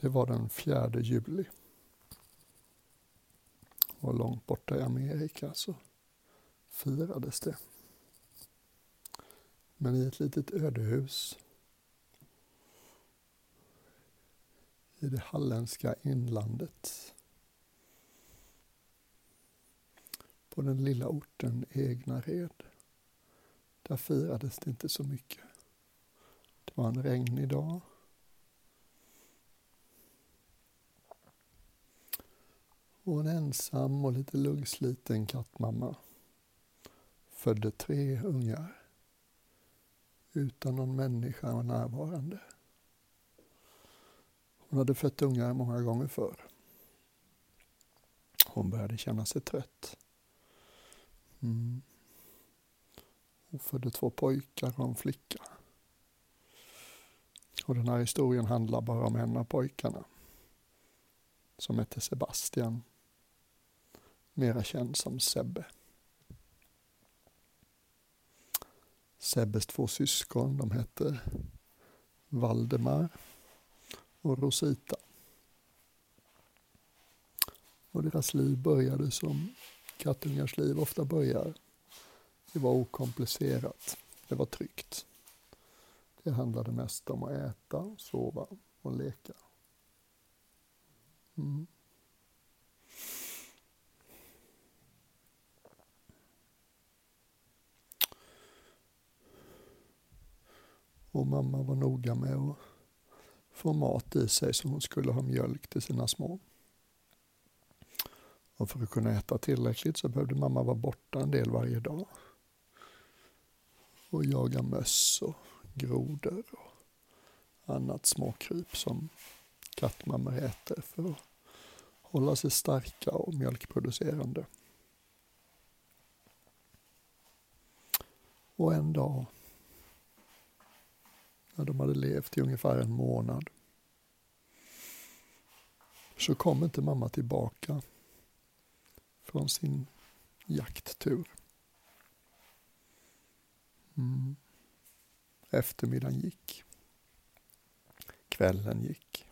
Det var den 4 juli. Och långt borta i Amerika så firades det. Men i ett litet ödehus i det halländska inlandet på den lilla orten Egnared. Där firades det inte så mycket. Det var en regnig dag. Och en ensam och lite luggsliten kattmamma födde tre ungar utan någon människa närvarande. Hon hade fött ungar många gånger förr. Hon började känna sig trött. Mm. Hon födde två pojkar och en flicka. Och den här historien handlar bara om en av pojkarna. Som hette Sebastian. Mera känd som Sebbe. Sebbes två syskon, de hette Valdemar och Rosita. Och deras liv började som kattungars liv ofta börjar. Det var okomplicerat. Det var tryggt. Det handlade mest om att äta, sova och leka. Mm. Och mamma var noga med att få mat i sig så hon skulle ha mjölk till sina små. Och för att kunna äta tillräckligt så behövde mamma vara borta en del varje dag. Och jaga möss och grodor och annat småkryp som kattmammor äter för att hålla sig starka och mjölkproducerande. Och en dag när de hade levt i ungefär en månad så kom inte mamma tillbaka från sin jakttur. Mm. Eftermiddagen gick. Kvällen gick.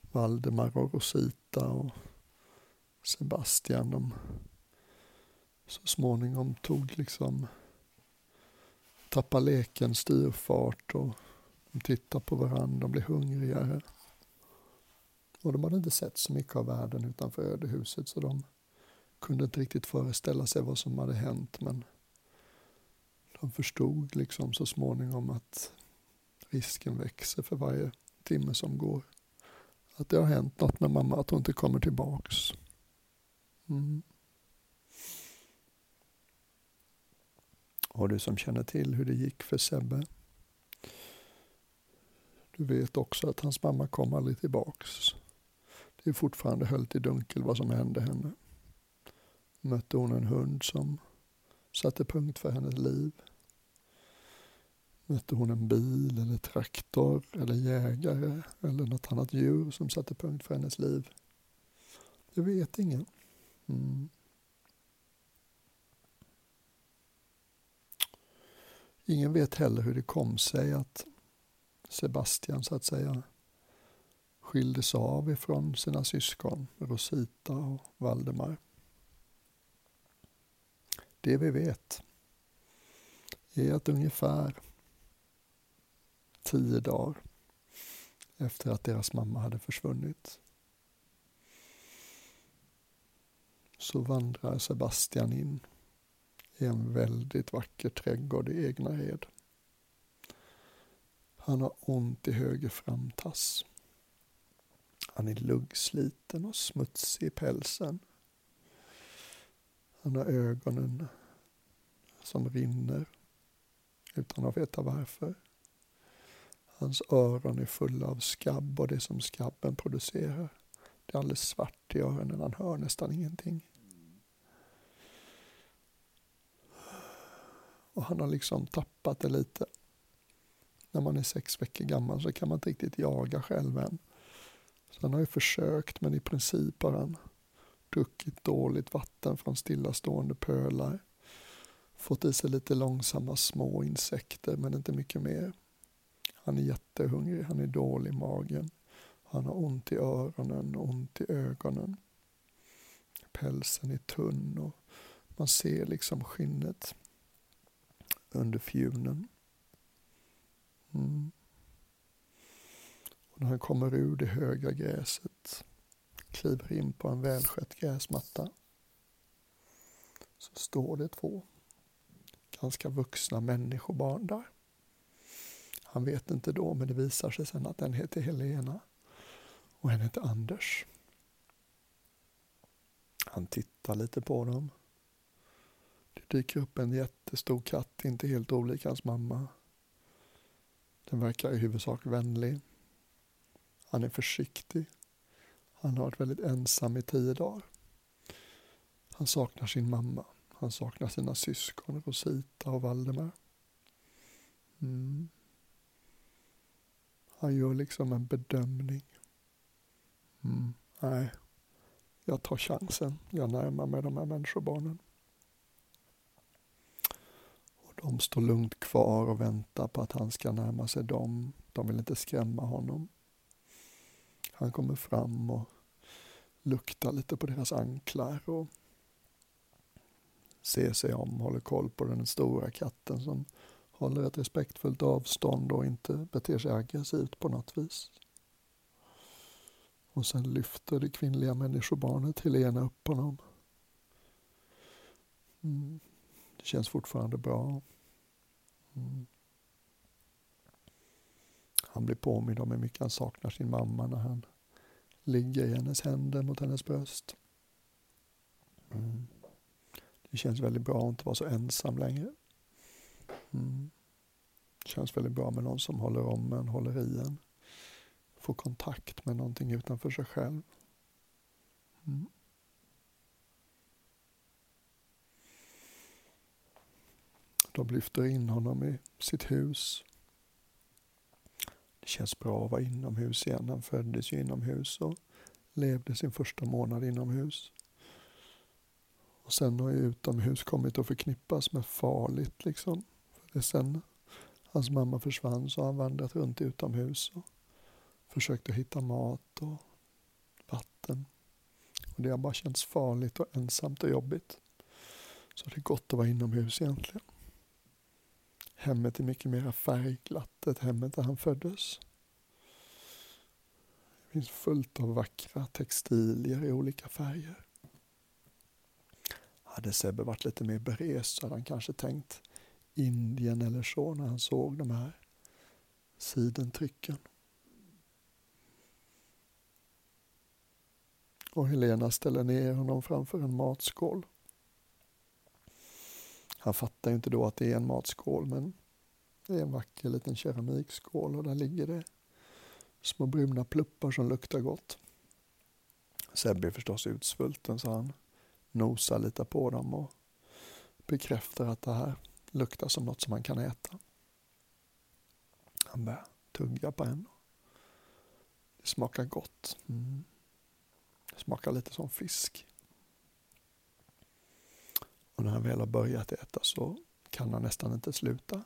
Valdemar och Rosita och Sebastian, de så småningom tog liksom Tappar leken styrfart och de tittar på varandra, de blir hungrigare. Och de hade inte sett så mycket av världen utanför ödehuset så de kunde inte riktigt föreställa sig vad som hade hänt men de förstod liksom så småningom att risken växer för varje timme som går. Att det har hänt något med mamma, att hon inte kommer tillbaks. Mm. Och du som känner till hur det gick för Sebbe. Du vet också att hans mamma kom aldrig tillbaks. Det är fortfarande höljt i dunkel vad som hände henne. Mötte hon en hund som satte punkt för hennes liv? Mötte hon en bil eller traktor eller jägare eller något annat djur som satte punkt för hennes liv? Det vet ingen. Mm. Ingen vet heller hur det kom sig att Sebastian så att säga skildes av ifrån sina syskon Rosita och Valdemar. Det vi vet är att ungefär tio dagar efter att deras mamma hade försvunnit så vandrar Sebastian in i en väldigt vacker trädgård i Egnared. Han har ont i höger framtass. Han är luggsliten och smutsig i pälsen. Han har ögonen som rinner utan att veta varför. Hans öron är fulla av skabb och det som skabben producerar. Det är alldeles svart i öronen, han hör nästan ingenting. Och han har liksom tappat det lite. När man är sex veckor gammal så kan man inte riktigt jaga själv än. Så han har ju försökt men i princip har han druckit dåligt vatten från stillastående pölar. Fått i sig lite långsamma små insekter men inte mycket mer. Han är jättehungrig, han är dålig i magen. Han har ont i öronen och ont i ögonen. Pälsen är tunn och man ser liksom skinnet under fjunen. Mm. Och när han kommer ur det höga gräset, kliver in på en välskött gräsmatta, så står det två ganska vuxna människobarn där. Han vet inte då, men det visar sig sen att den heter Helena och en heter Anders. Han tittar lite på dem. Det dyker upp en jättestor katt, inte helt olik hans mamma. Den verkar i huvudsak vänlig. Han är försiktig. Han har varit väldigt ensam i tio dagar. Han saknar sin mamma. Han saknar sina syskon Rosita och Valdemar. Mm. Han gör liksom en bedömning. Mm. Nej, jag tar chansen. Jag närmar mig de här människobarnen. De står lugnt kvar och väntar på att han ska närma sig dem. De vill inte skrämma honom. Han kommer fram och luktar lite på deras anklar och ser sig om, håller koll på den stora katten som håller ett respektfullt avstånd och inte beter sig aggressivt på något vis. Och sen lyfter det kvinnliga människobarnet Helena upp honom. Mm. Det känns fortfarande bra. Mm. Han blir påmind om hur mycket han saknar sin mamma när han ligger i hennes händer mot hennes bröst. Mm. Det känns väldigt bra att inte vara så ensam längre. Mm. Det känns väldigt bra med någon som håller om en, håller i en. Får kontakt med någonting utanför sig själv. Mm. De lyfter in honom i sitt hus. Det känns bra att vara inomhus igen. Han föddes ju inomhus och levde sin första månad inomhus. Och sen har ju utomhus kommit att förknippas med farligt liksom. För det sen hans mamma försvann så har han vandrat runt utomhus och försökt att hitta mat och vatten. Och det har bara känts farligt och ensamt och jobbigt. Så det är gott att vara inomhus egentligen. Hemmet är mycket mer färgglatt än hemmet där han föddes. Det finns fullt av vackra textilier i olika färger. Hade Sebbe varit lite mer berest så hade han kanske tänkt Indien eller så när han såg de här sidentrycken. Och Helena ställer ner honom framför en matskål. Han fattar inte då att det är en matskål men det är en vacker liten keramikskål och där ligger det små bruna pluppar som luktar gott. Sebbe är förstås utsvulten så han nosar lite på dem och bekräftar att det här luktar som något som man kan äta. Han börjar tugga på en. Det smakar gott. Mm. Det smakar lite som fisk. Och när han väl har börjat äta så kan han nästan inte sluta.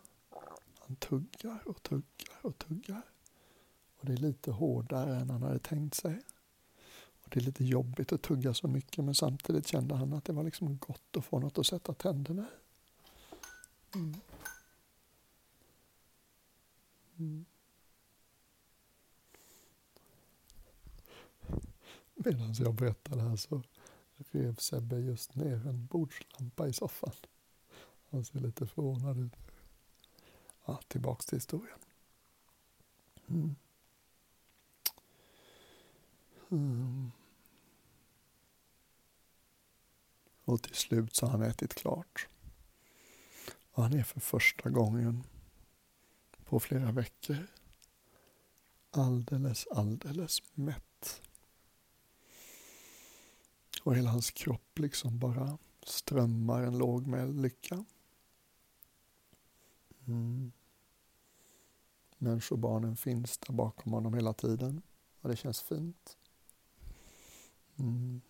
Han tuggar och tuggar och tuggar. Och det är lite hårdare än han hade tänkt sig. Och Det är lite jobbigt att tugga så mycket men samtidigt kände han att det var liksom gott att få något att sätta tänderna i. Mm. Mm. Medan jag berättade här så rev Sebbe just ner en bordslampa i soffan. Han ser lite förvånad ut. Ja, tillbaks till historien. Mm. Mm. Och till slut så har han ätit klart. Och han är för första gången på flera veckor alldeles, alldeles mätt. Och hela hans kropp liksom bara strömmar en lågmäld lycka. Mm. Människobarnen finns där bakom honom hela tiden och det känns fint. Mm.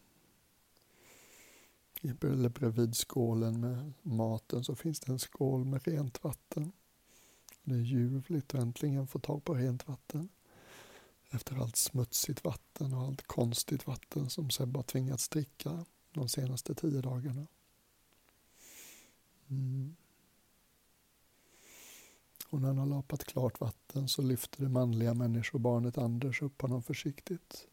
Eller bredvid skålen med maten så finns det en skål med rent vatten. Det är ljuvligt att äntligen få tag på rent vatten. Efter allt smutsigt vatten och allt konstigt vatten som Sebbe har tvingats dricka de senaste tio dagarna. Mm. Och när han har lapat klart vatten så lyfter det manliga människobarnet Anders upp honom försiktigt.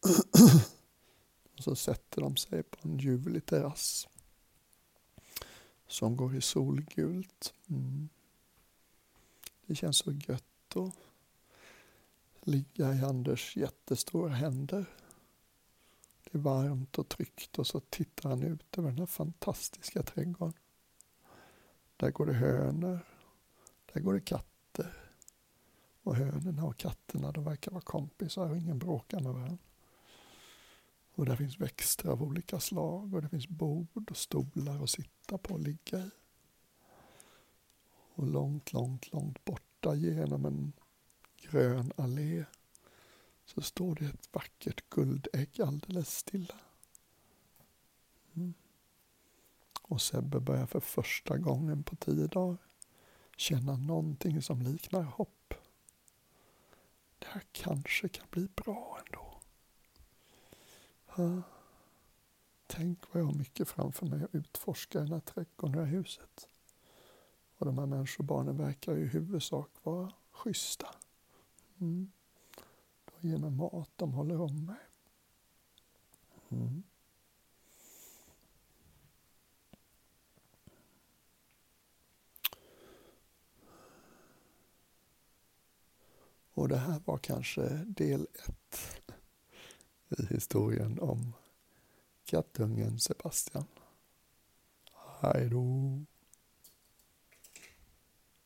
och så sätter de sig på en ljuvlig terrass som går i solgult. Mm. Det känns så gött att ligga i Anders jättestora händer. Det är varmt och tryggt och så tittar han ut över den här fantastiska trädgården. Där går det hönor, där går det katter. Och hönorna och katterna de verkar vara kompisar och ingen bråkar med varandra. Och där finns växter av olika slag och det finns bord och stolar att sitta på och ligga i. Och långt, långt, långt borta genom en grön allé så står det ett vackert guldägg alldeles stilla. Mm. Och Sebbe börjar för första gången på tio dagar känna någonting som liknar hopp. Det här kanske kan bli bra ändå. Ha. Tänk vad jag har mycket framför mig att utforska i den här trädgården, det här huset. Och de här människobarnen verkar i huvudsak vara schyssta. Mm. De ger mig mat, de håller om mig. Mm. Och det här var kanske del ett i historien om kattungen Sebastian. Hej då!